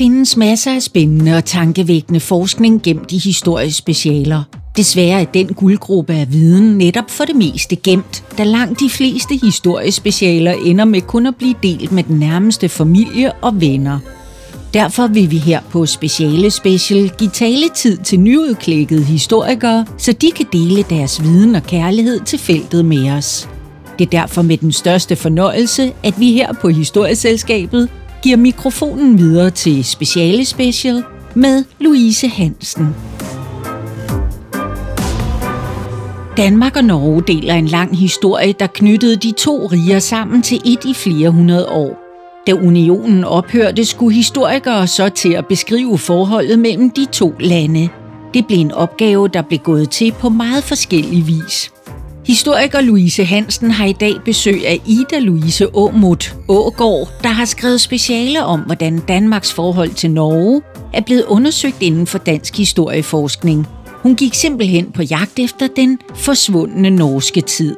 findes masser af spændende og tankevækkende forskning gemt i historiespecialer. Desværre er den guldgruppe af viden netop for det meste gemt, da langt de fleste historiespecialer ender med kun at blive delt med den nærmeste familie og venner. Derfor vil vi her på Speciale Special give taletid til nyudklækkede historikere, så de kan dele deres viden og kærlighed til feltet med os. Det er derfor med den største fornøjelse, at vi her på Historieselskabet giver mikrofonen videre til Speciale Special med Louise Hansen. Danmark og Norge deler en lang historie, der knyttede de to riger sammen til et i flere hundrede år. Da unionen ophørte, skulle historikere så til at beskrive forholdet mellem de to lande. Det blev en opgave, der blev gået til på meget forskellig vis. Historiker Louise Hansen har i dag besøg af Ida Louise Åmut Ågård, der har skrevet speciale om, hvordan Danmarks forhold til Norge er blevet undersøgt inden for dansk historieforskning. Hun gik simpelthen på jagt efter den forsvundne norske tid.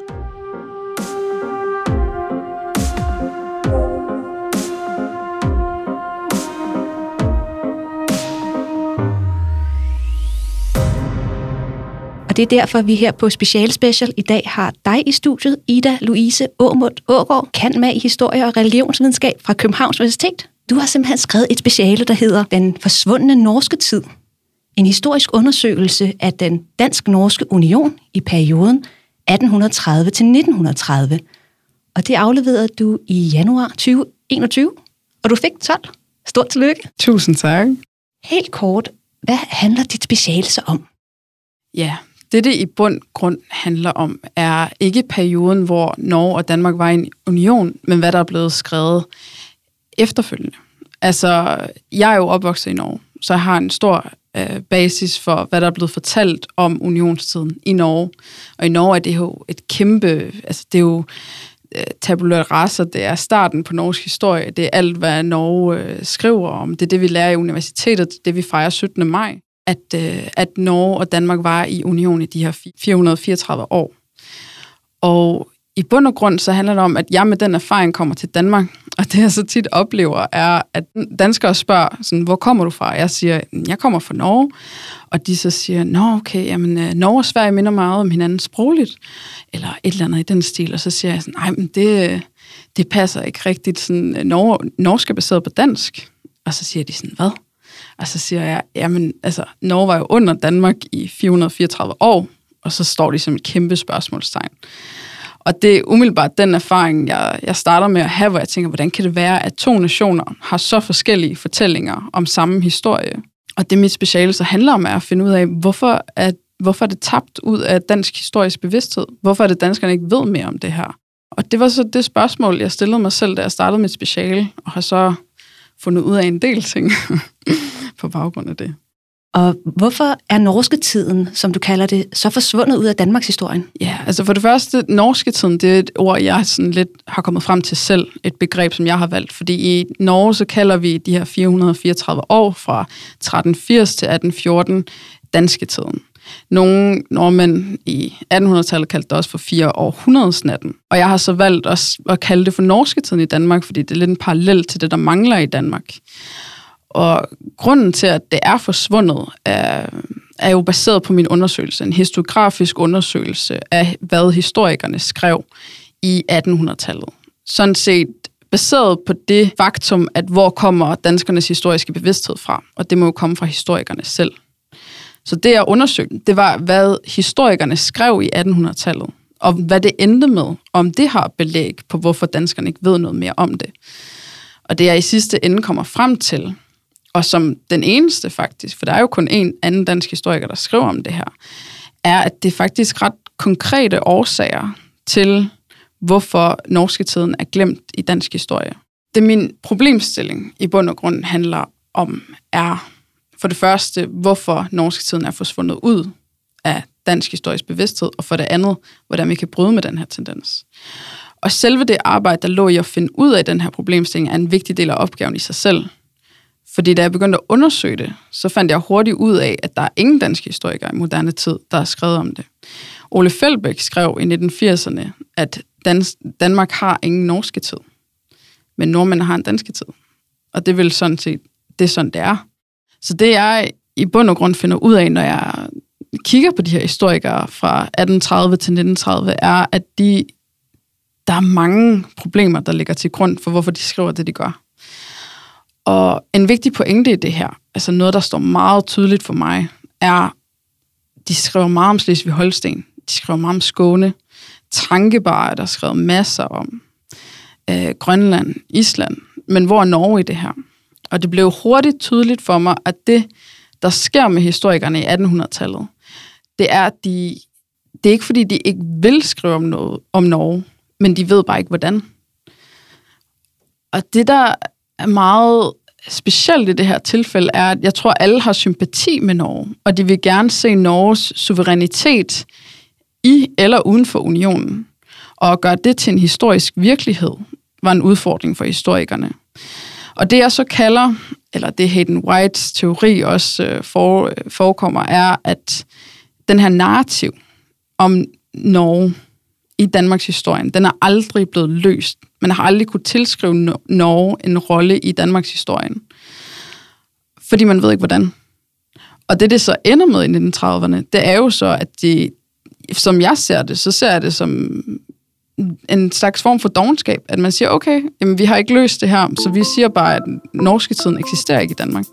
Og det er derfor, vi her på Special Special i dag har dig i studiet, Ida Louise Åmund Ågaard, kan med i historie og religionsvidenskab fra Københavns Universitet. Du har simpelthen skrevet et speciale, der hedder Den forsvundne norske tid. En historisk undersøgelse af den dansk-norske union i perioden 1830 til 1930. Og det afleverede du i januar 2021, og du fik 12. Stort tillykke. Tusind tak. Helt kort, hvad handler dit speciale så om? Ja, det, det i bund grund handler om, er ikke perioden, hvor Norge og Danmark var i en union, men hvad der er blevet skrevet efterfølgende. Altså, jeg er jo opvokset i Norge, så jeg har en stor øh, basis for, hvad der er blevet fortalt om unionstiden i Norge. Og i Norge er det jo et kæmpe, altså det er jo øh, tabula rasa, det er starten på norsk historie, det er alt, hvad Norge øh, skriver om, det er det, vi lærer i universitetet, det er det, vi fejrer 17. maj at, øh, at Norge og Danmark var i union i de her 434 år. Og i bund og grund så handler det om, at jeg med den erfaring kommer til Danmark, og det jeg så tit oplever er, at danskere spørger, sådan, hvor kommer du fra? Jeg siger, jeg kommer fra Norge, og de så siger, nå okay, jamen øh, Norge og Sverige minder meget om hinanden sprogligt, eller et eller andet i den stil, og så siger jeg sådan, nej, men det, det passer ikke rigtigt, sådan, øh, Norge, norsk er baseret på dansk, og så siger de sådan, hvad? Og så siger jeg, jamen, altså, Norge var jo under Danmark i 434 år, og så står de som et kæmpe spørgsmålstegn. Og det er umiddelbart den erfaring, jeg, jeg starter med at have, hvor jeg tænker, hvordan kan det være, at to nationer har så forskellige fortællinger om samme historie? Og det mit speciale så handler om, er at finde ud af, hvorfor er, hvorfor er det tabt ud af dansk historisk bevidsthed? Hvorfor er det, danskerne ikke ved mere om det her? Og det var så det spørgsmål, jeg stillede mig selv, da jeg startede mit speciale, og har så fundet ud af en del ting på baggrund af det. Og hvorfor er norske tiden, som du kalder det, så forsvundet ud af Danmarks historien? Ja, altså for det første, norske tiden, det er et ord, jeg sådan lidt har kommet frem til selv, et begreb, som jeg har valgt, fordi i Norge, så kalder vi de her 434 år fra 1380 til 1814 danske tiden. Nogle nordmænd i 1800-tallet kaldte det også for fire århundredesnatten. Og jeg har så valgt at, at kalde det for norske tiden i Danmark, fordi det er lidt en parallel til det, der mangler i Danmark. Og grunden til, at det er forsvundet, er, er jo baseret på min undersøgelse, en historiografisk undersøgelse af, hvad historikerne skrev i 1800-tallet. Sådan set baseret på det faktum, at hvor kommer danskernes historiske bevidsthed fra, og det må jo komme fra historikerne selv. Så det, jeg undersøgte, det var, hvad historikerne skrev i 1800-tallet, og hvad det endte med, om det har belæg på, hvorfor danskerne ikke ved noget mere om det. Og det, jeg i sidste ende kommer frem til, og som den eneste faktisk, for der er jo kun en anden dansk historiker, der skriver om det her, er, at det er faktisk ret konkrete årsager til, hvorfor norske tiden er glemt i dansk historie. Det min problemstilling i bund og grund handler om, er for det første, hvorfor norske tiden er forsvundet ud af dansk historisk bevidsthed, og for det andet, hvordan vi kan bryde med den her tendens. Og selve det arbejde, der lå i at finde ud af den her problemstilling, er en vigtig del af opgaven i sig selv. Fordi da jeg begyndte at undersøge det, så fandt jeg hurtigt ud af, at der er ingen danske historikere i moderne tid, der har skrevet om det. Ole Felbæk skrev i 1980'erne, at Danmark har ingen norske tid, men nordmænd har en danske tid. Og det vil sådan set det er sådan, det er. Så det jeg i bund og grund finder ud af, når jeg kigger på de her historikere fra 1830 til 1930, er, at de, der er mange problemer, der ligger til grund for, hvorfor de skriver det, de gør. Og en vigtig pointe i det her, altså noget, der står meget tydeligt for mig, er, de skriver meget om Slesvig-Holsten, de skriver meget om Skåne, Trankebar er der skrevet masser om, øh, Grønland, Island, men hvor er Norge i det her? Og det blev hurtigt tydeligt for mig, at det, der sker med historikerne i 1800-tallet, det er, at de, det er ikke fordi, de ikke vil skrive om, noget, om Norge, men de ved bare ikke, hvordan. Og det, der er meget specielt i det her tilfælde, er, at jeg tror, alle har sympati med Norge, og de vil gerne se Norges suverænitet i eller uden for unionen. Og at gøre det til en historisk virkelighed var en udfordring for historikerne. Og det jeg så kalder, eller det Hayden Whites teori også øh, for, forekommer, er, at den her narrativ om Norge i Danmarks historie, den er aldrig blevet løst. Man har aldrig kunne tilskrive Norge en rolle i Danmarks historie. Fordi man ved ikke, hvordan. Og det, det så ender med i 1930'erne, det er jo så, at de, som jeg ser det, så ser jeg det som en slags form for dogenskab, at man siger, okay, jamen, vi har ikke løst det her, så vi siger bare, at norske tiden eksisterer ikke i Danmark.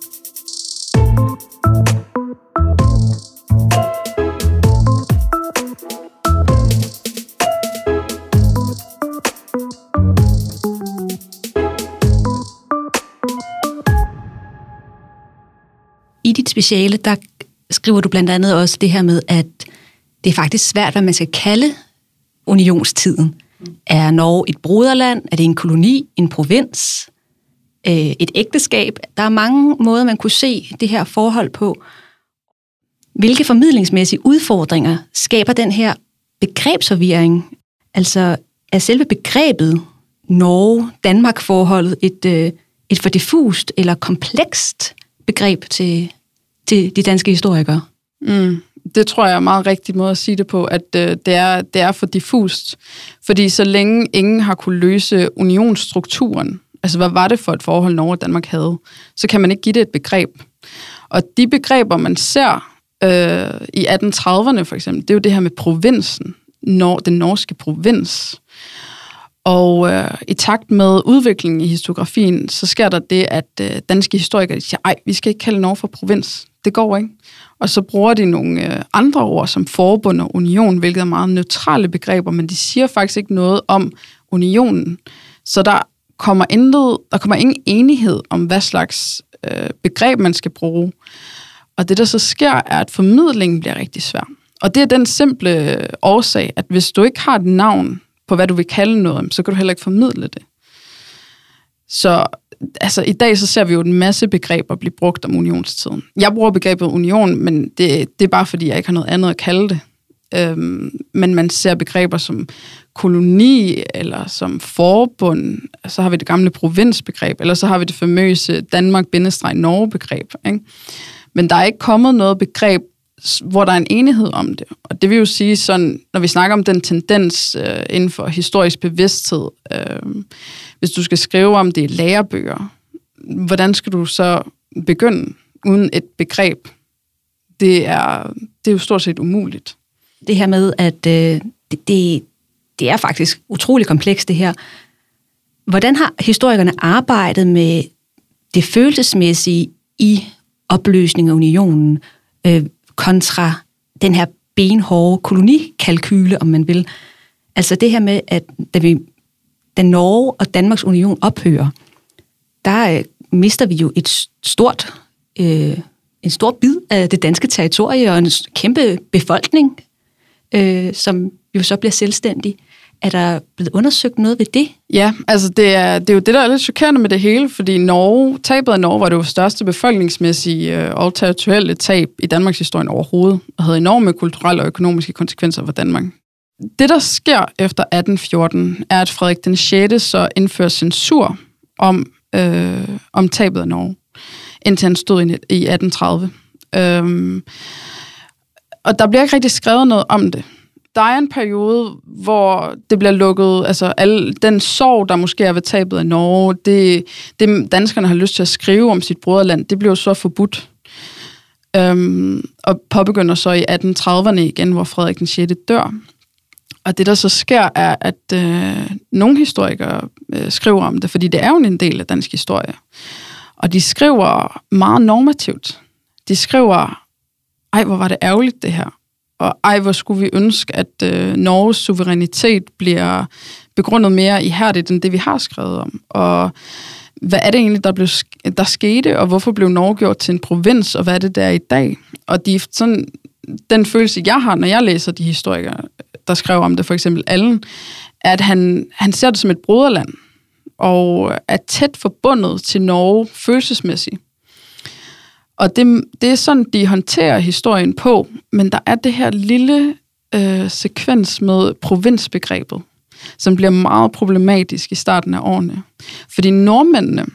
I dit speciale, der skriver du blandt andet også det her med, at det er faktisk svært, hvad man skal kalde unionstiden. Er Norge et broderland? Er det en koloni? En provins? Øh, et ægteskab? Der er mange måder, man kunne se det her forhold på. Hvilke formidlingsmæssige udfordringer skaber den her begrebsforvirring? Altså, er selve begrebet Norge-Danmark-forholdet et, øh, et for diffust eller komplekst begreb til, til de danske historikere? Mm det tror jeg er en meget rigtig måde at sige det på, at øh, det, er, det er for diffust. Fordi så længe ingen har kunne løse unionsstrukturen, altså hvad var det for et forhold, Norge og Danmark havde, så kan man ikke give det et begreb. Og de begreber, man ser øh, i 1830'erne for eksempel, det er jo det her med provinsen, når, den norske provins. Og øh, i takt med udviklingen i historiografien, så sker der det, at øh, danske historikere siger, ej, vi skal ikke kalde Norge for provins. Det går ikke. Og så bruger de nogle øh, andre ord som forbund og union, hvilket er meget neutrale begreber, men de siger faktisk ikke noget om unionen. Så der kommer, intet, der kommer ingen enighed om, hvad slags øh, begreb man skal bruge. Og det, der så sker, er, at formidlingen bliver rigtig svær. Og det er den simple øh, årsag, at hvis du ikke har et navn på, hvad du vil kalde noget, så kan du heller ikke formidle det. Så altså, i dag så ser vi jo en masse begreber blive brugt om unionstiden. Jeg bruger begrebet union, men det, det er bare fordi, jeg ikke har noget andet at kalde det. Øhm, men man ser begreber som koloni, eller som forbund, så har vi det gamle provinsbegreb, eller så har vi det famøse Danmark-Norge-begreb. Ikke? Men der er ikke kommet noget begreb, hvor der er en enighed om det. Og det vil jo sige sådan, når vi snakker om den tendens øh, inden for historisk bevidsthed, øh, hvis du skal skrive om det i lærebøger, hvordan skal du så begynde uden et begreb? Det er, det er jo stort set umuligt. Det her med, at øh, det, det, det er faktisk utrolig komplekst det her. Hvordan har historikerne arbejdet med det følelsesmæssige i opløsning af unionen øh, kontra den her benhårde kolonikalkyle, om man vil? Altså det her med, at da vi da Norge og Danmarks Union ophører, der øh, mister vi jo et stort, øh, en stor bid af det danske territorie og en kæmpe befolkning, øh, som jo så bliver selvstændig. Er der blevet undersøgt noget ved det? Ja, altså det er, det er jo det, der er lidt chokerende med det hele, fordi Norge, tabet af Norge var det jo største befolkningsmæssige øh, og territorielle tab i Danmarks historie overhovedet, og havde enorme kulturelle og økonomiske konsekvenser for Danmark. Det, der sker efter 1814, er, at Frederik den 6. så indfører censur om, øh, om tabet af Norge, indtil han stod i 1830. Øhm, og der bliver ikke rigtig skrevet noget om det der er en periode, hvor det bliver lukket, altså al den sorg, der måske er ved tabet af Norge, det, det danskerne har lyst til at skrive om sit broderland, det bliver så forbudt. Øhm, og påbegynder så i 1830'erne igen, hvor Frederik den 6. dør. Og det, der så sker, er, at øh, nogle historikere øh, skriver om det, fordi det er jo en del af dansk historie. Og de skriver meget normativt. De skriver, ej, hvor var det ærgerligt det her. Og ej, hvor skulle vi ønske, at øh, Norges suverænitet bliver begrundet mere ihærdigt, end det vi har skrevet om. Og hvad er det egentlig, der, blev, der skete, og hvorfor blev Norge gjort til en provins, og hvad er det, der er i dag? Og de, sådan, den følelse, jeg har, når jeg læser de historikere, der skrev om det, for eksempel Allen, er, at han, han ser det som et broderland, og er tæt forbundet til Norge følelsesmæssigt. Og det, det er sådan, de håndterer historien på, men der er det her lille øh, sekvens med provinsbegrebet, som bliver meget problematisk i starten af årene. Fordi nordmændene,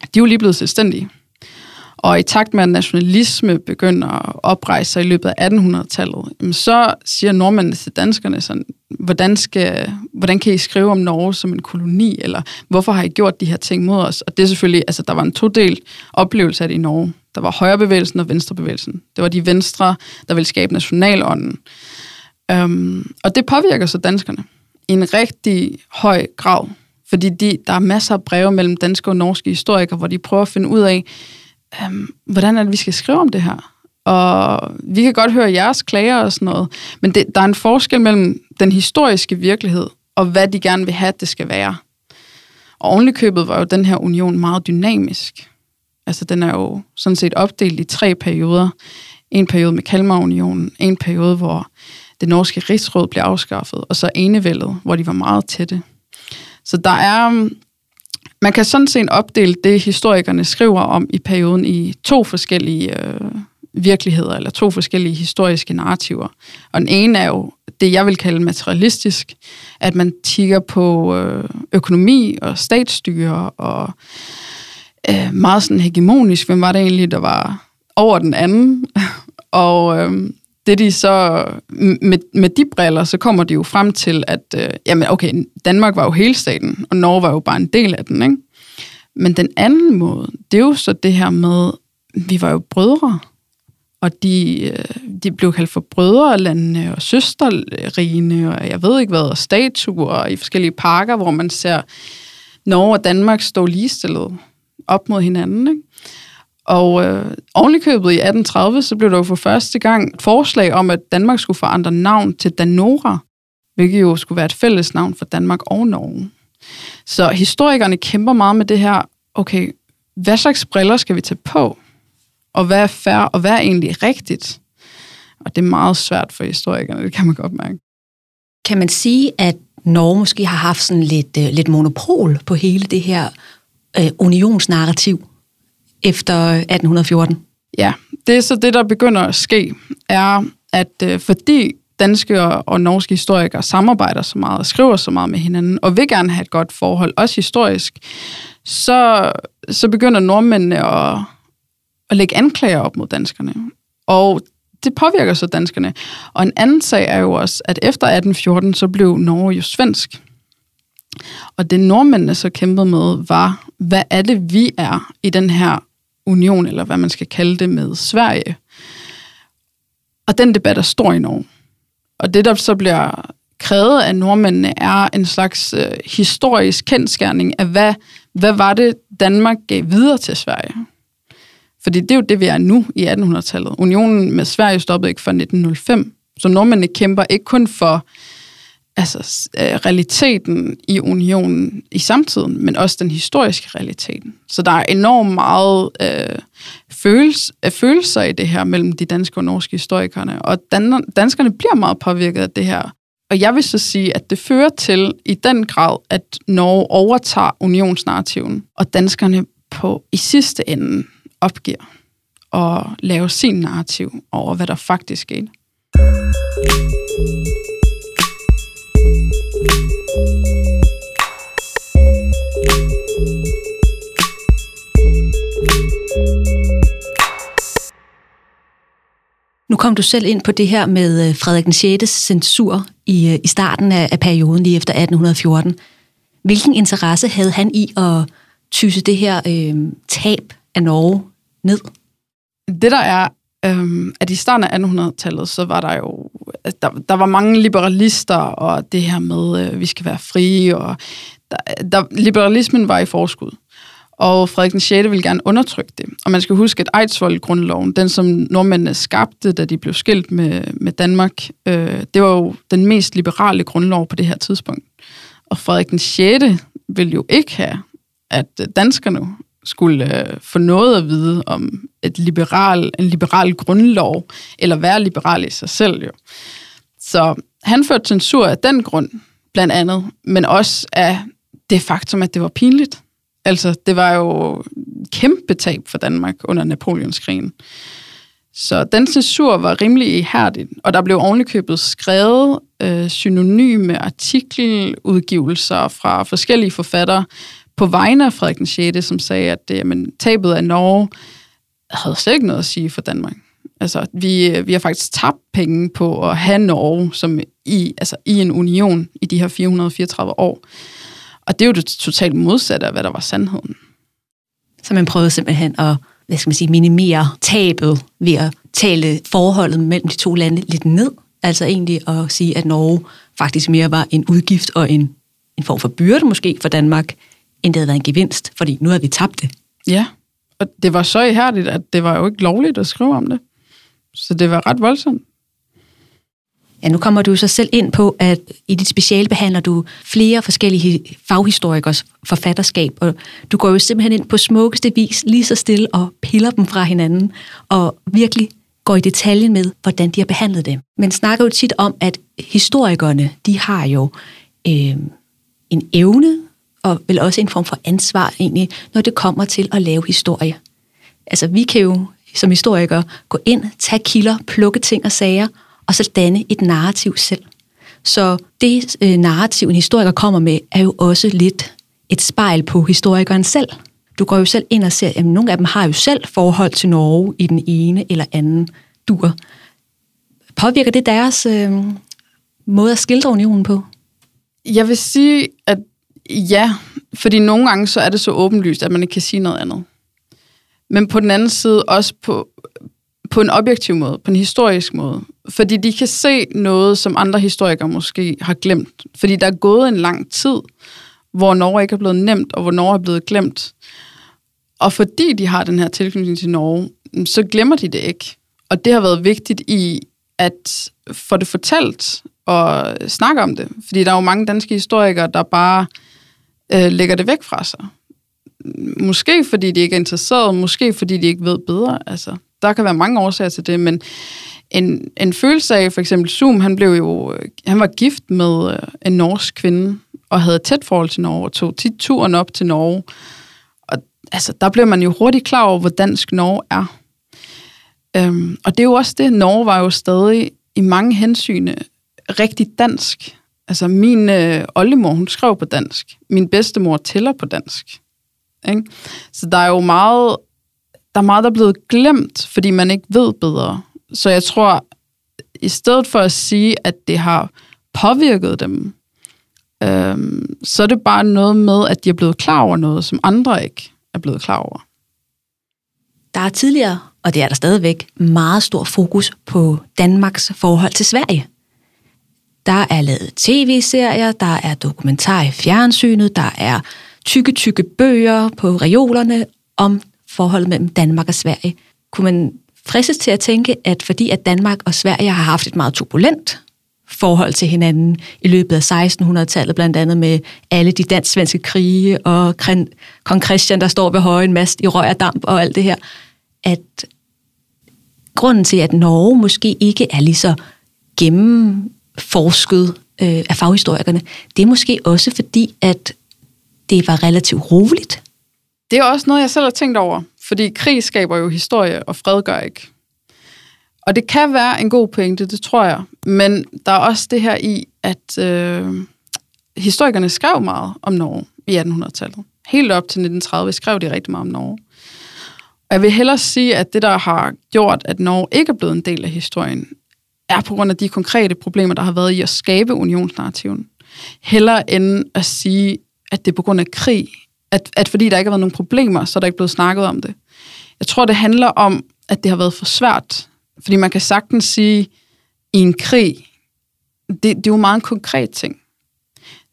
de er jo lige blevet selvstændige. Og i takt med, at nationalisme begynder at oprejse sig i løbet af 1800-tallet, så siger nordmændene til danskerne sådan, hvordan, skal, hvordan kan I skrive om Norge som en koloni, eller hvorfor har I gjort de her ting mod os? Og det er selvfølgelig, altså der var en todel oplevelse af det i Norge. Der var højrebevægelsen og venstrebevægelsen. Det var de venstre, der ville skabe nationalånden. Øhm, og det påvirker så danskerne i en rigtig høj grad, fordi de, der er masser af breve mellem danske og norske historikere, hvor de prøver at finde ud af, øhm, hvordan er det, vi skal skrive om det her? Og vi kan godt høre jeres klager og sådan noget, men det, der er en forskel mellem den historiske virkelighed og hvad de gerne vil have, det skal være. Og ovenikøbet var jo den her union meget dynamisk. Altså, den er jo sådan set opdelt i tre perioder. En periode med Kalmarunionen, en periode, hvor det norske rigsråd blev afskaffet, og så enevældet, hvor de var meget tætte. Så der er, um, man kan sådan set opdele det, historikerne skriver om i perioden i to forskellige øh, virkeligheder, eller to forskellige historiske narrativer. Og den ene er jo det, jeg vil kalde materialistisk, at man tigger på øh, økonomi og statsstyre og øh, meget sådan hegemonisk. Hvem var det egentlig, der var over den anden? og øh, det de så, med, med de briller, så kommer de jo frem til, at øh, jamen okay, Danmark var jo hele staten, og Norge var jo bare en del af den, ikke? Men den anden måde, det er jo så det her med, vi var jo brødre, og de, øh, de blev kaldt for brødrelandene og søsterrigene, og jeg ved ikke hvad, og statuer i forskellige parker, hvor man ser Norge og Danmark stå ligestillet op mod hinanden. Ikke? Og øh, ovenikøbet i 1830, så blev der jo for første gang et forslag om, at Danmark skulle forandre navn til Danora, hvilket jo skulle være et fælles navn for Danmark og Norge. Så historikerne kæmper meget med det her, okay, hvad slags briller skal vi tage på? Og hvad er fair, og hvad er egentlig rigtigt? Og det er meget svært for historikerne, det kan man godt mærke. Kan man sige, at Norge måske har haft sådan lidt, uh, lidt monopol på hele det her uh, unionsnarrativ efter 1814? Ja, det er så det, der begynder at ske, er, at øh, fordi danske og, og norske historikere samarbejder så meget og skriver så meget med hinanden, og vil gerne have et godt forhold, også historisk, så, så begynder nordmændene at, at lægge anklager op mod danskerne. Og det påvirker så danskerne. Og en anden sag er jo også, at efter 1814, så blev Norge jo svensk. Og det nordmændene så kæmpede med, var, hvad er det, vi er i den her union, eller hvad man skal kalde det, med Sverige. Og den debat er stor i Norge. Og det, der så bliver krævet af nordmændene, er en slags øh, historisk kendskærning af, hvad, hvad var det, Danmark gav videre til Sverige. Fordi det er jo det, vi er nu i 1800-tallet. Unionen med Sverige stoppede ikke før 1905. Så nordmændene kæmper ikke kun for altså, øh, realiteten i unionen i samtiden, men også den historiske realiteten. Så der er enormt meget øh, følelse, øh, følelser i det her mellem de danske og norske historikerne, og dan- danskerne bliver meget påvirket af det her. Og jeg vil så sige, at det fører til i den grad, at Norge overtager unionsnarrativen, og danskerne på i sidste ende opgiver at lave sin narrativ over, hvad der faktisk skete. Nu kom du selv ind på det her med øh, Frederik den 6. censur i, øh, i starten af, af perioden, lige efter 1814. Hvilken interesse havde han i at tyse det her øh, tab af Norge ned? Det der er, øh, at i starten af 1800-tallet, så var der jo, der, der var mange liberalister, og det her med, øh, vi skal være frie, og der, der, liberalismen var i forskud. Og Frederik den 6. ville gerne undertrykke det. Og man skal huske, at Eidsvoll-grundloven, den som nordmændene skabte, da de blev skilt med, med Danmark, øh, det var jo den mest liberale grundlov på det her tidspunkt. Og Frederik den 6. ville jo ikke have, at danskerne skulle øh, få noget at vide om et liberal, en liberal grundlov, eller være liberal i sig selv jo. Så han førte censur af den grund, blandt andet, men også af det faktum, at det var pinligt. Altså, det var jo kæmpe tab for Danmark under Napoleonskrigen. Så den censur var rimelig ihærdig, og der blev ovenikøbet skrevet øh, synonyme artikeludgivelser fra forskellige forfattere på vegne af Frederik den 6., som sagde, at det, jamen, tabet af Norge havde slet ikke noget at sige for Danmark. Altså, vi, øh, vi har faktisk tabt penge på at have Norge som i, altså, i en union i de her 434 år. Og det er jo det totalt modsatte af, hvad der var sandheden. Så man prøvede simpelthen at hvad skal man sige, minimere tabet ved at tale forholdet mellem de to lande lidt ned. Altså egentlig at sige, at Norge faktisk mere var en udgift og en, en form for byrde måske for Danmark, end det havde været en gevinst, fordi nu har vi tabt det. Ja, og det var så ihærdigt, at det var jo ikke lovligt at skrive om det. Så det var ret voldsomt. Ja, nu kommer du så selv ind på, at i dit speciale behandler du flere forskellige faghistorikers forfatterskab, og du går jo simpelthen ind på smukkeste vis lige så stille og piller dem fra hinanden, og virkelig går i detaljen med, hvordan de har behandlet dem. Men snakker jo tit om, at historikerne, de har jo øh, en evne, og vel også en form for ansvar egentlig, når det kommer til at lave historie. Altså vi kan jo som historikere gå ind, tage kilder, plukke ting og sager, og så danne et narrativ selv. Så det øh, narrativ, en historiker kommer med, er jo også lidt et spejl på historikeren selv. Du går jo selv ind og ser, at nogle af dem har jo selv forhold til Norge i den ene eller anden dur. Påvirker det deres øh, måde at skildre unionen på? Jeg vil sige, at ja, fordi nogle gange så er det så åbenlyst, at man ikke kan sige noget andet. Men på den anden side også på, på en objektiv måde, på en historisk måde. Fordi de kan se noget, som andre historikere måske har glemt. Fordi der er gået en lang tid, hvor Norge ikke er blevet nemt, og hvor Norge er blevet glemt. Og fordi de har den her tilknytning til Norge, så glemmer de det ikke. Og det har været vigtigt i at få det fortalt og snakke om det. Fordi der er jo mange danske historikere, der bare øh, lægger det væk fra sig. Måske fordi de ikke er interesseret, måske fordi de ikke ved bedre. Altså, der kan være mange årsager til det, men en, en følelse af, for eksempel Zoom, han blev jo, øh, han var gift med øh, en norsk kvinde, og havde tæt forhold til Norge, og tog tit turen op til Norge. Og altså, der blev man jo hurtigt klar over, hvor dansk Norge er. Øhm, og det er jo også det, Norge var jo stadig i mange hensyn rigtig dansk. Altså min øh, oldemor, hun skrev på dansk. Min bedstemor tæller på dansk. Ikke? Så der er jo meget, der er meget, der er blevet glemt, fordi man ikke ved bedre. Så jeg tror, i stedet for at sige, at det har påvirket dem, øhm, så er det bare noget med, at de er blevet klar over noget, som andre ikke er blevet klar over. Der er tidligere, og det er der stadigvæk, meget stor fokus på Danmarks forhold til Sverige. Der er lavet tv-serier, der er dokumentar i fjernsynet, der er tykke, tykke bøger på reolerne om forholdet mellem Danmark og Sverige. Kunne man fristes til at tænke, at fordi at Danmark og Sverige har haft et meget turbulent forhold til hinanden i løbet af 1600-tallet, blandt andet med alle de dansk-svenske krige og kong Christian, der står ved højen mast i røg og damp og alt det her, at grunden til, at Norge måske ikke er lige så forsket øh, af faghistorikerne, det er måske også fordi, at det var relativt roligt. Det er også noget, jeg selv har tænkt over. Fordi krig skaber jo historie, og fred gør ikke. Og det kan være en god pointe, det tror jeg. Men der er også det her i, at øh, historikerne skrev meget om Norge i 1800-tallet. Helt op til 1930 skrev de rigtig meget om Norge. Og jeg vil hellere sige, at det, der har gjort, at Norge ikke er blevet en del af historien, er på grund af de konkrete problemer, der har været i at skabe unionsnarrativen. Heller end at sige, at det er på grund af krig, at, at fordi der ikke har været nogen problemer, så er der ikke blevet snakket om det. Jeg tror, det handler om, at det har været for svært. Fordi man kan sagtens sige, i en krig, det, det er jo meget en konkret ting.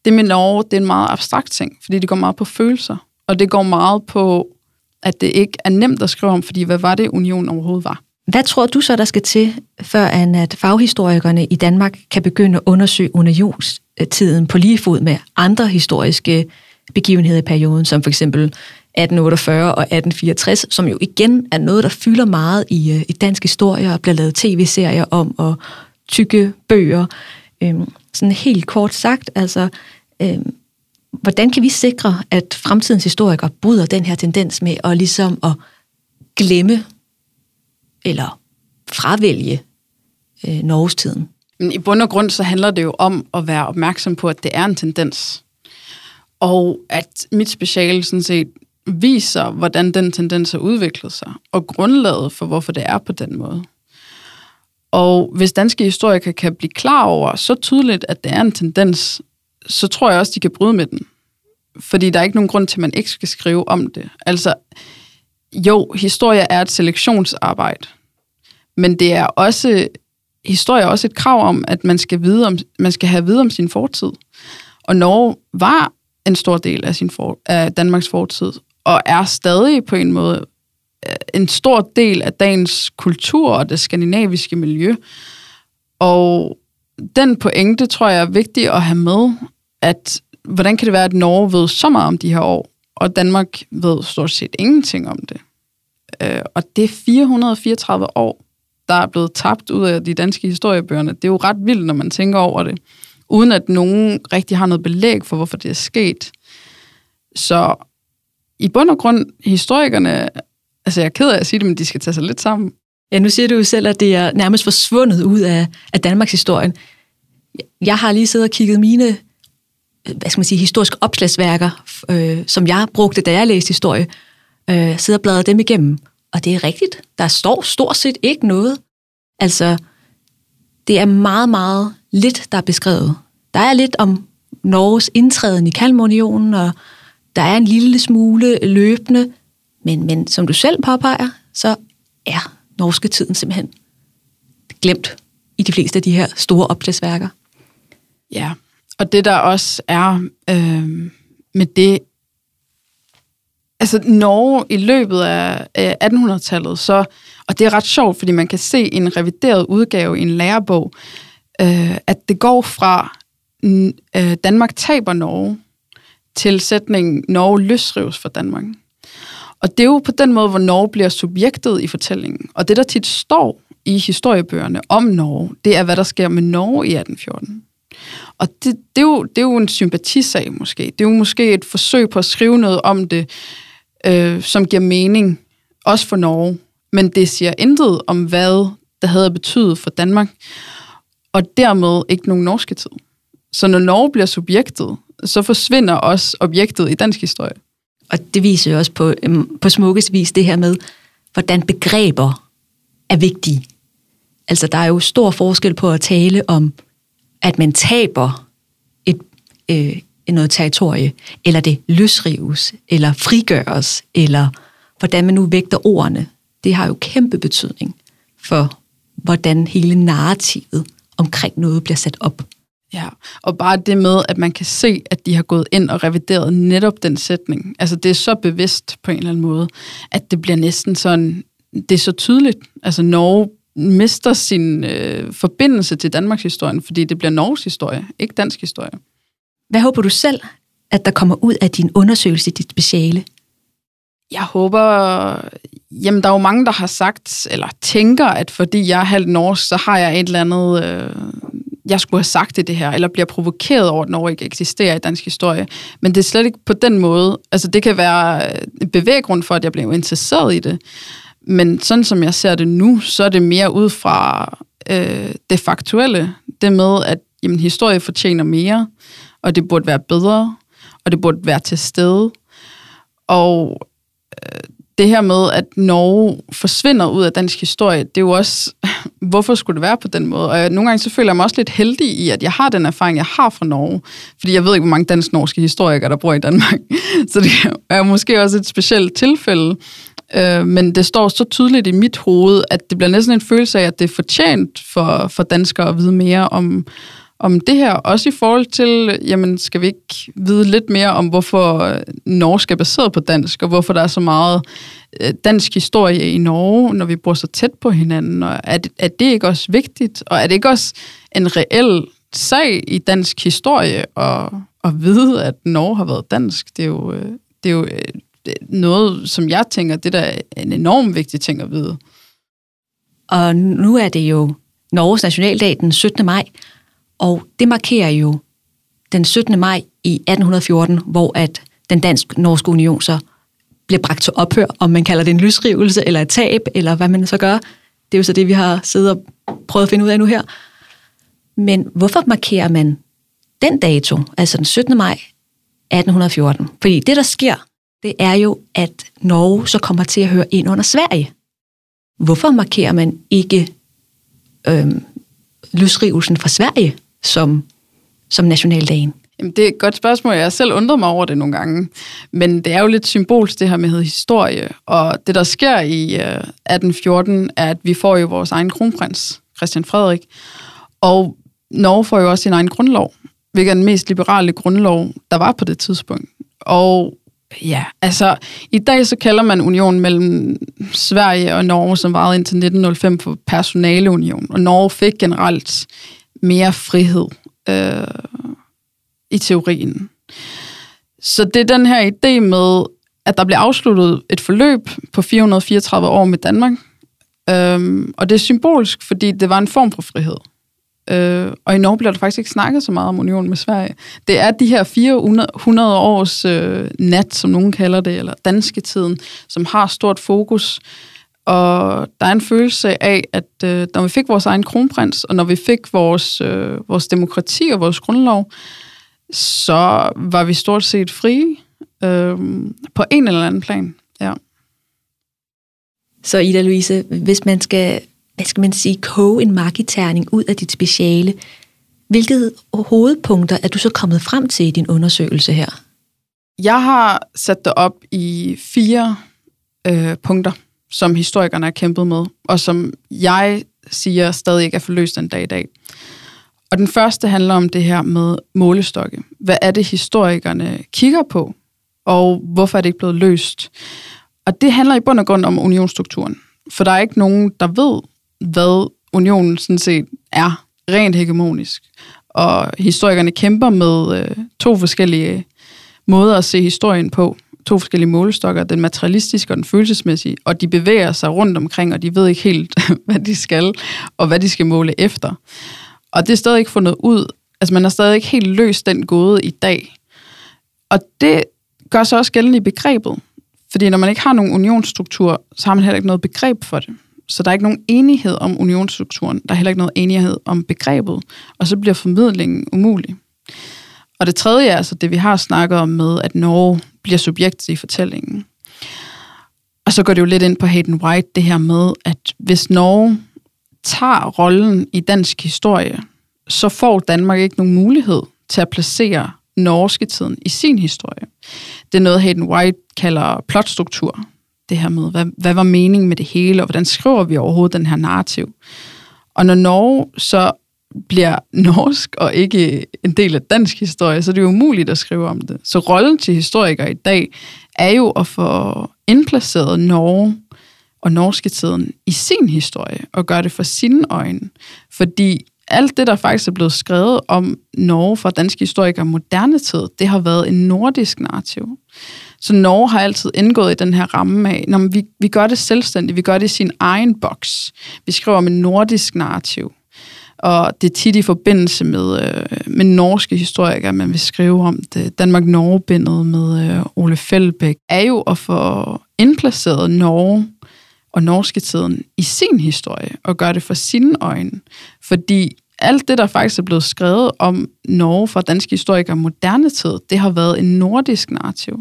Det med Norge, det er en meget abstrakt ting, fordi det går meget på følelser. Og det går meget på, at det ikke er nemt at skrive om, fordi hvad var det, unionen overhovedet var? Hvad tror du så, der skal til, før at faghistorikerne i Danmark kan begynde at undersøge unionstiden øh, på lige fod med andre historiske begivenheder i perioden, som for eksempel 1848 og 1864, som jo igen er noget, der fylder meget i, øh, i dansk historie og bliver lavet tv-serier om og tykke bøger. Øhm, sådan helt kort sagt, altså, øhm, hvordan kan vi sikre, at fremtidens historikere bryder den her tendens med at ligesom at glemme eller fravælge øh, Norgestiden. Men I bund og grund så handler det jo om at være opmærksom på, at det er en tendens. Og at mit speciale sådan set viser, hvordan den tendens har udviklet sig, og grundlaget for, hvorfor det er på den måde. Og hvis danske historikere kan blive klar over så tydeligt, at det er en tendens, så tror jeg også, de kan bryde med den. Fordi der er ikke nogen grund til, at man ikke skal skrive om det. Altså, jo, historie er et selektionsarbejde, men det er også, historie er også et krav om, at man skal, vide om, man skal have vide om sin fortid. Og Norge var en stor del af, sin for, af Danmarks fortid, og er stadig på en måde øh, en stor del af dagens kultur og det skandinaviske miljø. Og den pointe tror jeg er vigtig at have med, at hvordan kan det være, at Norge ved så meget om de her år, og Danmark ved stort set ingenting om det. Øh, og det er 434 år, der er blevet tabt ud af de danske historiebøgerne. Det er jo ret vildt, når man tænker over det, uden at nogen rigtig har noget belæg for, hvorfor det er sket. Så i bund og grund, historikerne, altså jeg er ked af at sige det, men de skal tage sig lidt sammen. Ja, nu siger du jo selv, at det er nærmest forsvundet ud af, af Danmarks historien. Jeg har lige siddet og kigget mine Øh, hvad skal man sige, historiske opslagsværker, øh, som jeg brugte, da jeg læste historie, øh, sidder og bladrer dem igennem. Og det er rigtigt. Der står stort set ikke noget. Altså, det er meget, meget lidt, der er beskrevet. Der er lidt om Norges indtræden i Kalmarunionen, og der er en lille smule løbende, men, men som du selv påpeger, så er norske tiden simpelthen glemt i de fleste af de her store opslagsværker. Ja, og det der også er øh, med det, altså Norge i løbet af, 1800-tallet, så, og det er ret sjovt, fordi man kan se en revideret udgave i en lærebog, øh, at det går fra øh, Danmark taber Norge til sætningen Norge løsrives fra Danmark. Og det er jo på den måde, hvor Norge bliver subjektet i fortællingen. Og det, der tit står i historiebøgerne om Norge, det er, hvad der sker med Norge i 1814. Og det, det, er jo, det er jo en sympatisag måske. Det er jo måske et forsøg på at skrive noget om det, øh, som giver mening, også for Norge. Men det siger intet om, hvad det havde betydet for Danmark, og dermed ikke nogen norske tid. Så når Norge bliver subjektet, så forsvinder også objektet i dansk historie. Og det viser jo også på, øhm, på smukkest vis det her med, hvordan begreber er vigtige. Altså, der er jo stor forskel på at tale om, at man taber et, øh, noget territorie, eller det løsrives, eller frigøres, eller hvordan man nu vægter ordene. Det har jo kæmpe betydning for, hvordan hele narrativet omkring noget bliver sat op. Ja, og bare det med, at man kan se, at de har gået ind og revideret netop den sætning. Altså det er så bevidst på en eller anden måde, at det bliver næsten sådan, det er så tydeligt. Altså Norge mister sin øh, forbindelse til Danmarks historie, fordi det bliver Norges historie, ikke dansk historie. Hvad håber du selv, at der kommer ud af din undersøgelse i dit speciale? Jeg håber, jamen der er jo mange, der har sagt, eller tænker, at fordi jeg er halvt norsk, så har jeg et eller andet, øh, jeg skulle have sagt det, det her, eller bliver provokeret over, at Norge ikke eksisterer i dansk historie. Men det er slet ikke på den måde. Altså det kan være en bevæggrund for, at jeg blev interesseret i det. Men sådan som jeg ser det nu, så er det mere ud fra øh, det faktuelle. Det med, at jamen, historie fortjener mere, og det burde være bedre, og det burde være til stede. Og øh, det her med, at Norge forsvinder ud af dansk historie, det er jo også, hvorfor skulle det være på den måde? Og jeg, nogle gange så føler jeg mig også lidt heldig i, at jeg har den erfaring, jeg har fra Norge. Fordi jeg ved ikke, hvor mange dansk-norske historikere, der bor i Danmark. Så det er måske også et specielt tilfælde. Øh, men det står så tydeligt i mit hoved, at det bliver næsten en følelse af, at det er fortjent for, for danskere at vide mere om, om det her, også i forhold til, jamen skal vi ikke vide lidt mere om, hvorfor øh, norsk er baseret på dansk, og hvorfor der er så meget øh, dansk historie i Norge, når vi bor så tæt på hinanden, og er det, er det ikke også vigtigt, og er det ikke også en reel sag i dansk historie at, at vide, at Norge har været dansk? Det er jo, øh, det er jo noget, som jeg tænker, det der er en enorm vigtig ting at vide. Og nu er det jo Norges nationaldag den 17. maj, og det markerer jo den 17. maj i 1814, hvor at den dansk-norske union så bliver bragt til ophør, om man kalder det en lysrivelse eller et tab, eller hvad man så gør. Det er jo så det, vi har siddet og prøvet at finde ud af nu her. Men hvorfor markerer man den dato, altså den 17. maj 1814? Fordi det, der sker, det er jo, at Norge så kommer til at høre ind under Sverige. Hvorfor markerer man ikke øhm, løsrivelsen fra Sverige som, som nationaldagen? Jamen, det er et godt spørgsmål. Jeg har selv undret mig over det nogle gange. Men det er jo lidt symbolsk, det her med historie. Og det, der sker i øh, 1814, er, at vi får jo vores egen kronprins, Christian Frederik. Og Norge får jo også sin egen grundlov, hvilket er den mest liberale grundlov, der var på det tidspunkt. Og ja, altså, i dag så kalder man unionen mellem Sverige og Norge, som varede indtil 1905 for personaleunion. Og Norge fik generelt mere frihed øh, i teorien. Så det er den her idé med, at der blev afsluttet et forløb på 434 år med Danmark. Øhm, og det er symbolsk, fordi det var en form for frihed. Øh, og i Norge bliver der faktisk ikke snakket så meget om unionen med Sverige. Det er de her 400 års øh, nat, som nogen kalder det, eller danske tiden, som har stort fokus og der er en følelse af, at øh, når vi fik vores egen kronprins, og når vi fik vores, øh, vores demokrati og vores grundlov, så var vi stort set frie øh, på en eller anden plan. Ja. Så Ida Louise, hvis man skal, hvad skal man sige, koge en magiterning ud af dit speciale, hvilke hovedpunkter er du så kommet frem til i din undersøgelse her? Jeg har sat det op i fire øh, punkter som historikerne har kæmpet med, og som jeg siger stadig ikke er forløst den dag i dag. Og den første handler om det her med målestokke. Hvad er det, historikerne kigger på, og hvorfor er det ikke blevet løst? Og det handler i bund og grund om unionsstrukturen. For der er ikke nogen, der ved, hvad unionen sådan set er rent hegemonisk. Og historikerne kæmper med øh, to forskellige måder at se historien på to forskellige målestokker, den materialistiske og den følelsesmæssige, og de bevæger sig rundt omkring, og de ved ikke helt, hvad de skal, og hvad de skal måle efter. Og det er stadig ikke fundet ud. Altså man har stadig ikke helt løst den gåde i dag. Og det gør sig også gældende i begrebet. Fordi når man ikke har nogen unionsstruktur, så har man heller ikke noget begreb for det. Så der er ikke nogen enighed om unionsstrukturen. Der er heller ikke noget enighed om begrebet. Og så bliver formidlingen umulig. Og det tredje er altså det, vi har snakket om med, at Norge bliver subjekt i fortællingen. Og så går det jo lidt ind på Hayden White, det her med, at hvis Norge tager rollen i dansk historie, så får Danmark ikke nogen mulighed til at placere norske tiden i sin historie. Det er noget, Hayden White kalder plotstruktur. Det her med, hvad, hvad var meningen med det hele, og hvordan skriver vi overhovedet den her narrativ? Og når Norge så bliver norsk og ikke en del af dansk historie, så det er jo umuligt at skrive om det. Så rollen til historikere i dag er jo at få indplaceret Norge og norske tiden i sin historie og gøre det for sine øjne. Fordi alt det, der faktisk er blevet skrevet om Norge fra danske historikere moderne tid, det har været en nordisk narrativ. Så Norge har altid indgået i den her ramme af, når vi, vi gør det selvstændigt, vi gør det i sin egen boks. Vi skriver om en nordisk narrativ. Og det er tit i forbindelse med, øh, med norske historikere, man vil skrive om det. Danmark-Norge-bindet med øh, Ole Fældbæk, er jo at få indplaceret Norge og norske tiden i sin historie, og gøre det for sine øjne. Fordi alt det, der faktisk er blevet skrevet om Norge fra danske historikere moderne tid, det har været en nordisk narrativ.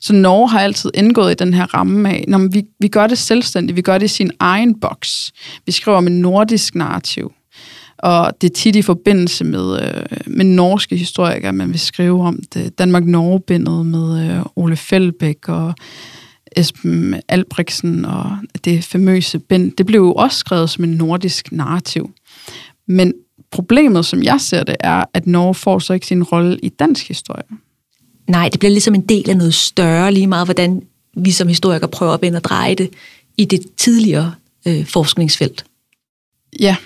Så Norge har altid indgået i den her ramme af, når vi, vi gør det selvstændigt, vi gør det i sin egen boks. Vi skriver om en nordisk narrativ. Og det er tit i forbindelse med, øh, med norske historikere, man vil skrive om det. Danmark-Norge-bindet med øh, Ole Fældbæk og Esben Albrechtsen og det famøse bind. Det blev jo også skrevet som en nordisk narrativ. Men problemet, som jeg ser det, er, at Norge får så ikke sin rolle i dansk historie. Nej, det bliver ligesom en del af noget større, lige meget hvordan vi som historikere prøver at vende og dreje det i det tidligere øh, forskningsfelt. Ja,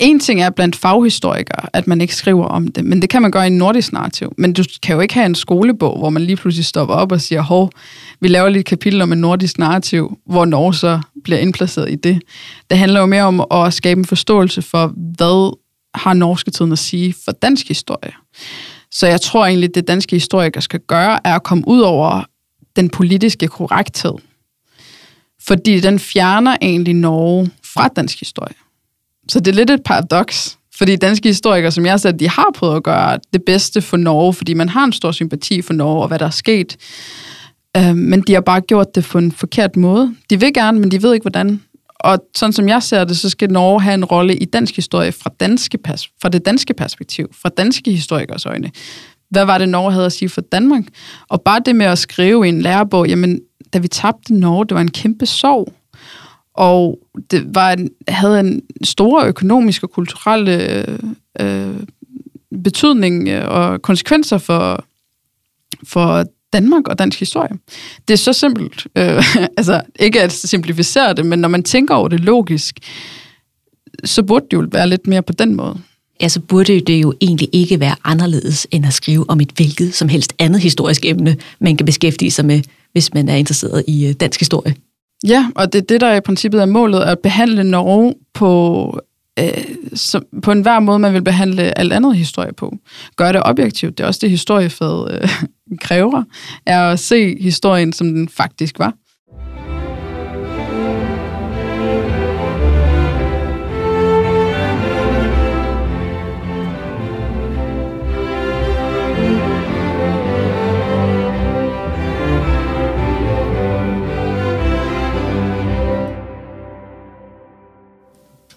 en ting er blandt faghistorikere, at man ikke skriver om det, men det kan man gøre i en nordisk narrativ. Men du kan jo ikke have en skolebog, hvor man lige pludselig stopper op og siger, hov, vi laver lige et kapitel om en nordisk narrativ, hvor Norge så bliver indplaceret i det. Det handler jo mere om at skabe en forståelse for, hvad har norske tiden at sige for dansk historie. Så jeg tror egentlig, det danske historikere skal gøre, er at komme ud over den politiske korrekthed. Fordi den fjerner egentlig Norge fra dansk historie. Så det er lidt et paradoks, fordi danske historikere, som jeg sagde, de har prøvet at gøre det bedste for Norge, fordi man har en stor sympati for Norge og hvad der er sket. Øh, men de har bare gjort det på en forkert måde. De vil gerne, men de ved ikke, hvordan. Og sådan som jeg ser det, så skal Norge have en rolle i dansk historie fra, danske pers- fra det danske perspektiv, fra danske historikers øjne. Hvad var det, Norge havde at sige for Danmark? Og bare det med at skrive i en lærebog, jamen, da vi tabte Norge, det var en kæmpe sorg og det var en, havde en store økonomiske og kulturelle øh, betydning øh, og konsekvenser for, for Danmark og dansk historie. Det er så simpelt. Øh, altså, ikke at simplificere det, men når man tænker over det logisk, så burde det jo være lidt mere på den måde. Ja, så burde det jo egentlig ikke være anderledes end at skrive om et hvilket som helst andet historisk emne, man kan beskæftige sig med, hvis man er interesseret i øh, dansk historie. Ja, og det er det, der i princippet er målet, at behandle Norge på, øh, som, på en hver måde, man vil behandle alt andet historie på. Gør det objektivt. Det er også det, historiefaget øh, kræver, er at se historien, som den faktisk var.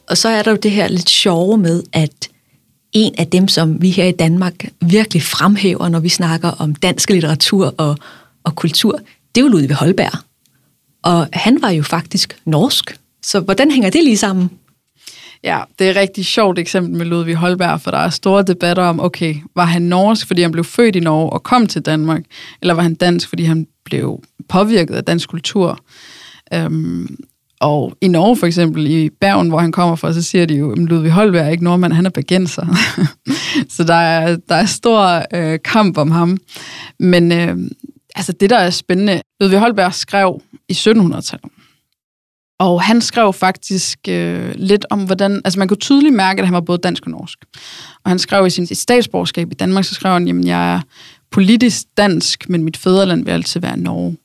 Og så er der jo det her lidt sjove med, at en af dem, som vi her i Danmark virkelig fremhæver, når vi snakker om dansk litteratur og, og kultur, det er jo Ludvig Holberg. Og han var jo faktisk norsk. Så hvordan hænger det lige sammen? Ja, det er et rigtig sjovt eksempel med Ludvig Holberg, for der er store debatter om, okay, var han norsk, fordi han blev født i Norge og kom til Danmark, eller var han dansk, fordi han blev påvirket af dansk kultur? Øhm, og i Norge for eksempel, i Bergen, hvor han kommer fra, så siger de jo, at Ludvig Holberg er ikke nordmand, han er bergenser. så der er, der er stor øh, kamp om ham. Men øh, altså det, der er spændende, Ludvig Holberg skrev i 1700-tallet. Og han skrev faktisk øh, lidt om, hvordan... Altså man kunne tydeligt mærke, at han var både dansk og norsk. Og han skrev i sin statsborgerskab i Danmark, så skrev han, jamen jeg er politisk dansk, men mit fædreland vil altid være Norge.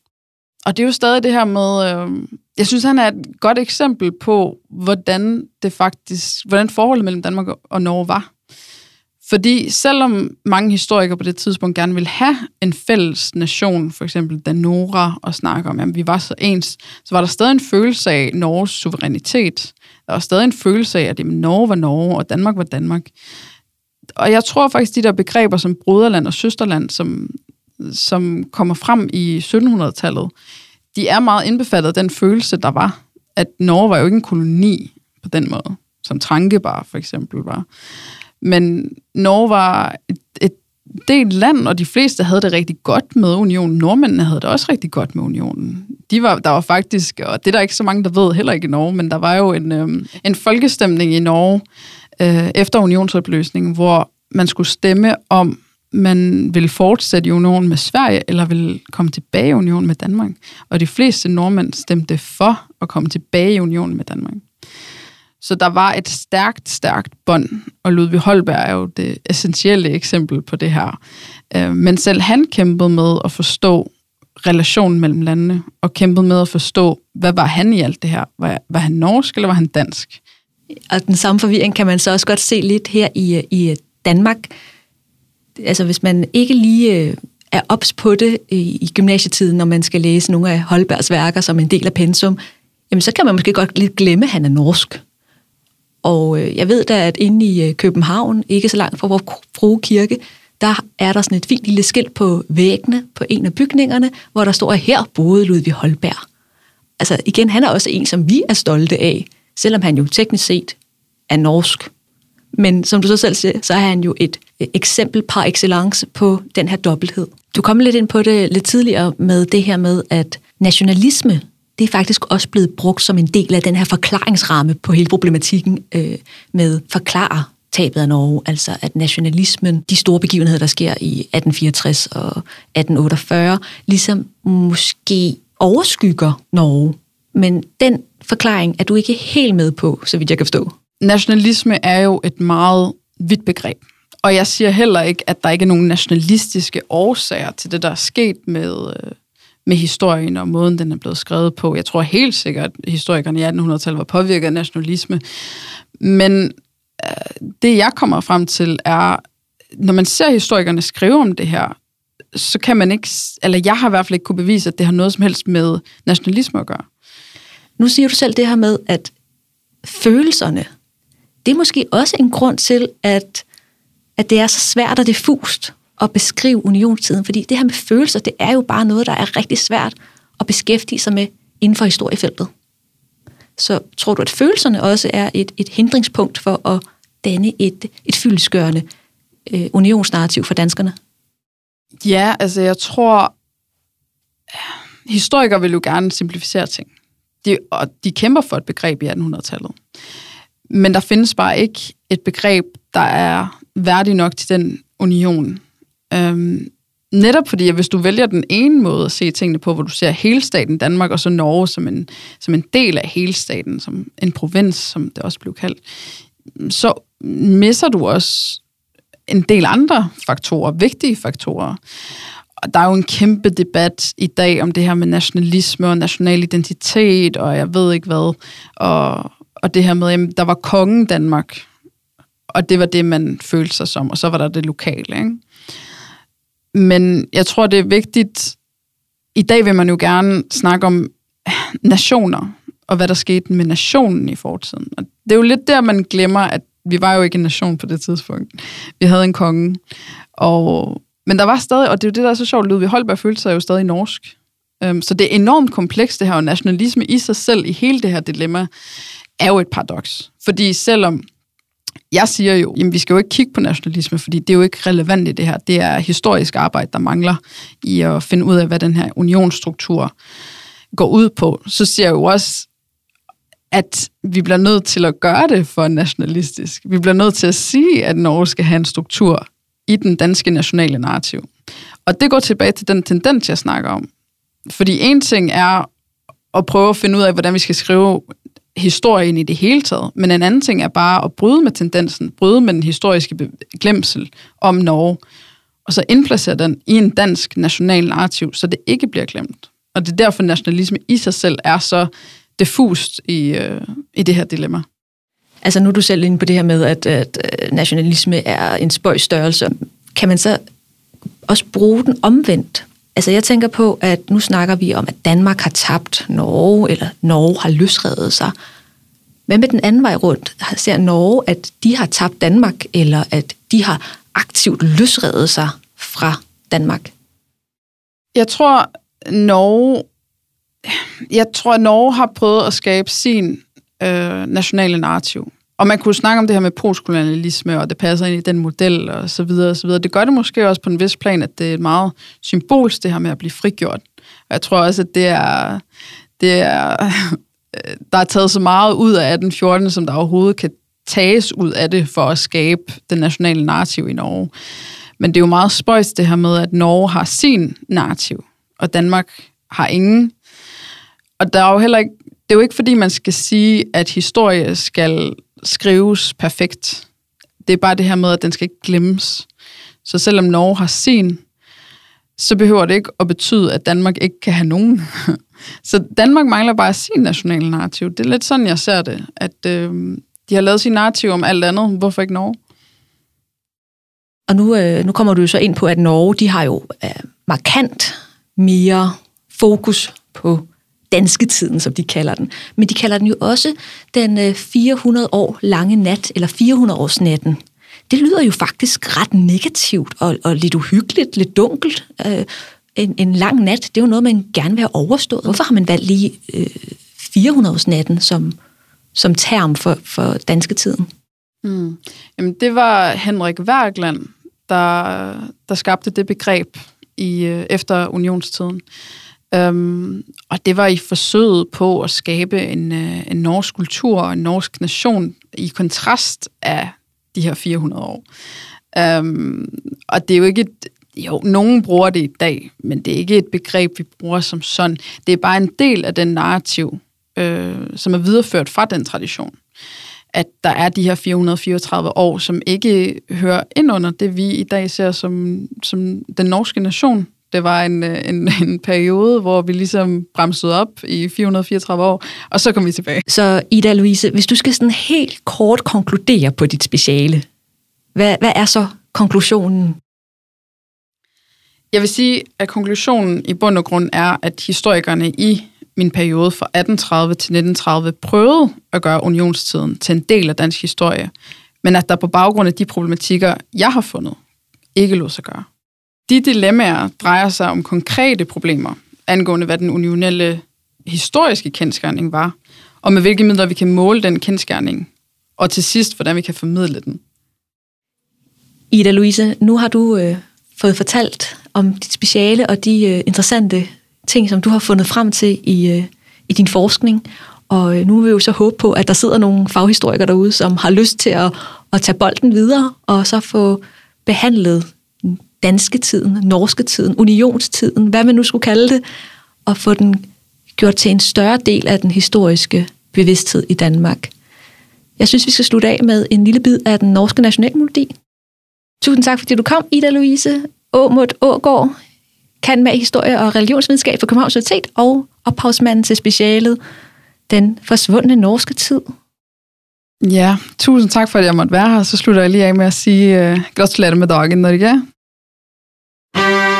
Og det er jo stadig det her med, øh, jeg synes, han er et godt eksempel på, hvordan det faktisk, hvordan forholdet mellem Danmark og Norge var. Fordi selvom mange historikere på det tidspunkt gerne ville have en fælles nation, for eksempel Danora, og snakke om, at vi var så ens, så var der stadig en følelse af Norges suverænitet. Der var stadig en følelse af, at jamen, Norge var Norge, og Danmark var Danmark. Og jeg tror faktisk, de der begreber som broderland og søsterland, som, som kommer frem i 1700-tallet, de er meget indbefattet af den følelse, der var, at Norge var jo ikke en koloni på den måde, som Trankebar for eksempel var. Men Norge var et, et delt land, og de fleste havde det rigtig godt med unionen. Nordmændene havde det også rigtig godt med unionen. De var, der var faktisk, og det er der ikke så mange, der ved, heller ikke i Norge, men der var jo en, øh, en folkestemning i Norge øh, efter unionsopløsningen, hvor man skulle stemme om, man vil fortsætte i union med Sverige, eller vil komme tilbage i union med Danmark. Og de fleste nordmænd stemte for at komme tilbage i union med Danmark. Så der var et stærkt, stærkt bånd, og Ludvig Holberg er jo det essentielle eksempel på det her. Øh, men selv han kæmpede med at forstå relationen mellem landene, og kæmpede med at forstå, hvad var han i alt det her? Var, var han norsk, eller var han dansk? Og den samme forvirring kan man så også godt se lidt her i, i Danmark, altså hvis man ikke lige øh, er ops på det øh, i, gymnasietiden, når man skal læse nogle af Holbergs værker som en del af pensum, jamen så kan man måske godt lidt glemme, at han er norsk. Og øh, jeg ved da, at inde i København, ikke så langt fra vores frue kirke, der er der sådan et fint lille skilt på væggene på en af bygningerne, hvor der står, at her boede Ludvig Holberg. Altså igen, han er også en, som vi er stolte af, selvom han jo teknisk set er norsk. Men som du så selv siger, så er han jo et øh, eksempel par excellence på den her dobbelthed. Du kom lidt ind på det lidt tidligere med det her med, at nationalisme, det er faktisk også blevet brugt som en del af den her forklaringsramme på hele problematikken øh, med forklare tabet af Norge, altså at nationalismen, de store begivenheder, der sker i 1864 og 1848, ligesom måske overskygger Norge. Men den forklaring er du ikke helt med på, så vidt jeg kan forstå. Nationalisme er jo et meget vidt begreb. Og jeg siger heller ikke, at der ikke er nogen nationalistiske årsager til det, der er sket med, øh, med historien og måden, den er blevet skrevet på. Jeg tror helt sikkert, at historikerne i 1800-tallet var påvirket af nationalisme. Men øh, det, jeg kommer frem til, er, når man ser historikerne skrive om det her, så kan man ikke, eller jeg har i hvert fald ikke kunne bevise, at det har noget som helst med nationalisme at gøre. Nu siger du selv det her med, at følelserne, det er måske også en grund til, at, at det er så svært og diffust at beskrive unionstiden, fordi det her med følelser, det er jo bare noget, der er rigtig svært at beskæftige sig med inden for historiefeltet. Så tror du, at følelserne også er et, et hindringspunkt for at danne et, et fyldesgørende øh, unionsnarrativ for danskerne? Ja, altså jeg tror, historikere vil jo gerne simplificere ting. De, og de kæmper for et begreb i 1800-tallet. Men der findes bare ikke et begreb, der er værdig nok til den union. Øhm, netop fordi, at hvis du vælger den ene måde at se tingene på, hvor du ser hele staten Danmark, og så Norge som en, som en del af hele staten, som en provins, som det også blev kaldt, så misser du også en del andre faktorer, vigtige faktorer. Og der er jo en kæmpe debat i dag om det her med nationalisme og national identitet, og jeg ved ikke hvad. Og, og det her med, at der var kongen Danmark, og det var det, man følte sig som, og så var der det lokale. Ikke? Men jeg tror, det er vigtigt, i dag vil man jo gerne snakke om nationer, og hvad der skete med nationen i fortiden. Og det er jo lidt der, man glemmer, at vi var jo ikke en nation på det tidspunkt. Vi havde en konge. Og, men der var stadig, og det er jo det, der er så sjovt, Ludvig Holberg følte sig jo stadig norsk. Um, så det er enormt komplekst, det her, og nationalisme i sig selv, i hele det her dilemma, er jo et paradoks. Fordi selvom jeg siger jo, at vi skal jo ikke kigge på nationalisme, fordi det er jo ikke relevant i det her. Det er historisk arbejde, der mangler i at finde ud af, hvad den her unionsstruktur går ud på. Så siger jeg jo også, at vi bliver nødt til at gøre det for nationalistisk. Vi bliver nødt til at sige, at Norge skal have en struktur i den danske nationale narrativ. Og det går tilbage til den tendens, jeg snakker om. Fordi en ting er at prøve at finde ud af, hvordan vi skal skrive historien i det hele taget, men en anden ting er bare at bryde med tendensen, bryde med den historiske glemsel om Norge, og så indplacere den i en dansk national narrativ, så det ikke bliver glemt. Og det er derfor, nationalisme i sig selv er så diffust i, øh, i det her dilemma. Altså nu er du selv inde på det her med, at, at øh, nationalisme er en spøjstørrelse. Kan man så også bruge den omvendt? Altså jeg tænker på, at nu snakker vi om, at Danmark har tabt Norge, eller Norge har løsredet sig. Men med den anden vej rundt? Ser Norge, at de har tabt Danmark, eller at de har aktivt løsredet sig fra Danmark? Jeg tror, Norge jeg tror, at Norge har prøvet at skabe sin øh, nationale narrativ. Og man kunne snakke om det her med postkolonialisme, og det passer ind i den model, og så videre, og så videre. Det gør det måske også på en vis plan, at det er meget symbolsk, det her med at blive frigjort. Og jeg tror også, at det er, det er der er taget så meget ud af 1814, som der overhovedet kan tages ud af det, for at skabe den nationale narrativ i Norge. Men det er jo meget spøjs det her med, at Norge har sin narrativ, og Danmark har ingen. Og der er jo heller ikke, det er jo ikke fordi, man skal sige, at historie skal skrives perfekt. Det er bare det her med, at den skal ikke glemmes. Så selvom Norge har sin, så behøver det ikke at betyde, at Danmark ikke kan have nogen. så Danmark mangler bare sin nationale narrativ. Det er lidt sådan, jeg ser det. At øh, de har lavet sin narrativ om alt andet. Hvorfor ikke Norge? Og nu, øh, nu kommer du jo så ind på, at Norge, de har jo øh, markant mere fokus på danske tiden, som de kalder den. Men de kalder den jo også den øh, 400 år lange nat, eller 400 års natten. Det lyder jo faktisk ret negativt og, og lidt uhyggeligt, lidt dunkelt. Øh, en, en lang nat, det er jo noget, man gerne vil have overstået. Hvorfor har man valgt lige øh, 400-årsnatten som, som term for, for danske tiden? Mm. Jamen, det var Henrik Værgland, der, der skabte det begreb i øh, efter unionstiden. Øhm, og det var i forsøget på at skabe en, øh, en norsk kultur og en norsk nation i kontrast af de her 400 år. Øhm, og det er jo ikke et, jo, nogen bruger det i dag, men det er ikke et begreb, vi bruger som sådan. Det er bare en del af den narrativ, øh, som er videreført fra den tradition. At der er de her 434 år, som ikke hører ind under det, vi i dag ser som, som den norske nation. Det var en, en, en periode, hvor vi ligesom bremsede op i 434 år, og så kom vi tilbage. Så Ida Louise, hvis du skal sådan helt kort konkludere på dit speciale, hvad, hvad er så konklusionen? Jeg vil sige, at konklusionen i bund og grund er, at historikerne i min periode fra 1830 til 1930 prøvede at gøre unionstiden til en del af dansk historie, men at der på baggrund af de problematikker, jeg har fundet, ikke lå sig gøre. De dilemmaer drejer sig om konkrete problemer angående, hvad den unionelle historiske kendskærning var, og med hvilke midler vi kan måle den kendskærning, og til sidst, hvordan vi kan formidle den. Ida Louise, nu har du øh, fået fortalt om dit speciale og de øh, interessante ting, som du har fundet frem til i, øh, i din forskning. Og øh, nu vil vi jo så håbe på, at der sidder nogle faghistorikere derude, som har lyst til at, at tage bolden videre, og så få behandlet danske tiden, norske tiden, unionstiden, hvad man nu skulle kalde det, og få den gjort til en større del af den historiske bevidsthed i Danmark. Jeg synes, vi skal slutte af med en lille bid af den norske nationalmelodi. Tusind tak, fordi du kom, Ida Louise. Åmut Ågård, kan med historie og religionsvidenskab for Københavns Universitet, og ophavsmanden til specialet Den forsvundne norske tid. Ja, tusind tak for, at jeg måtte være her. Så slutter jeg lige af med at sige øh, uh, godt med dagen, Norge. Thank you.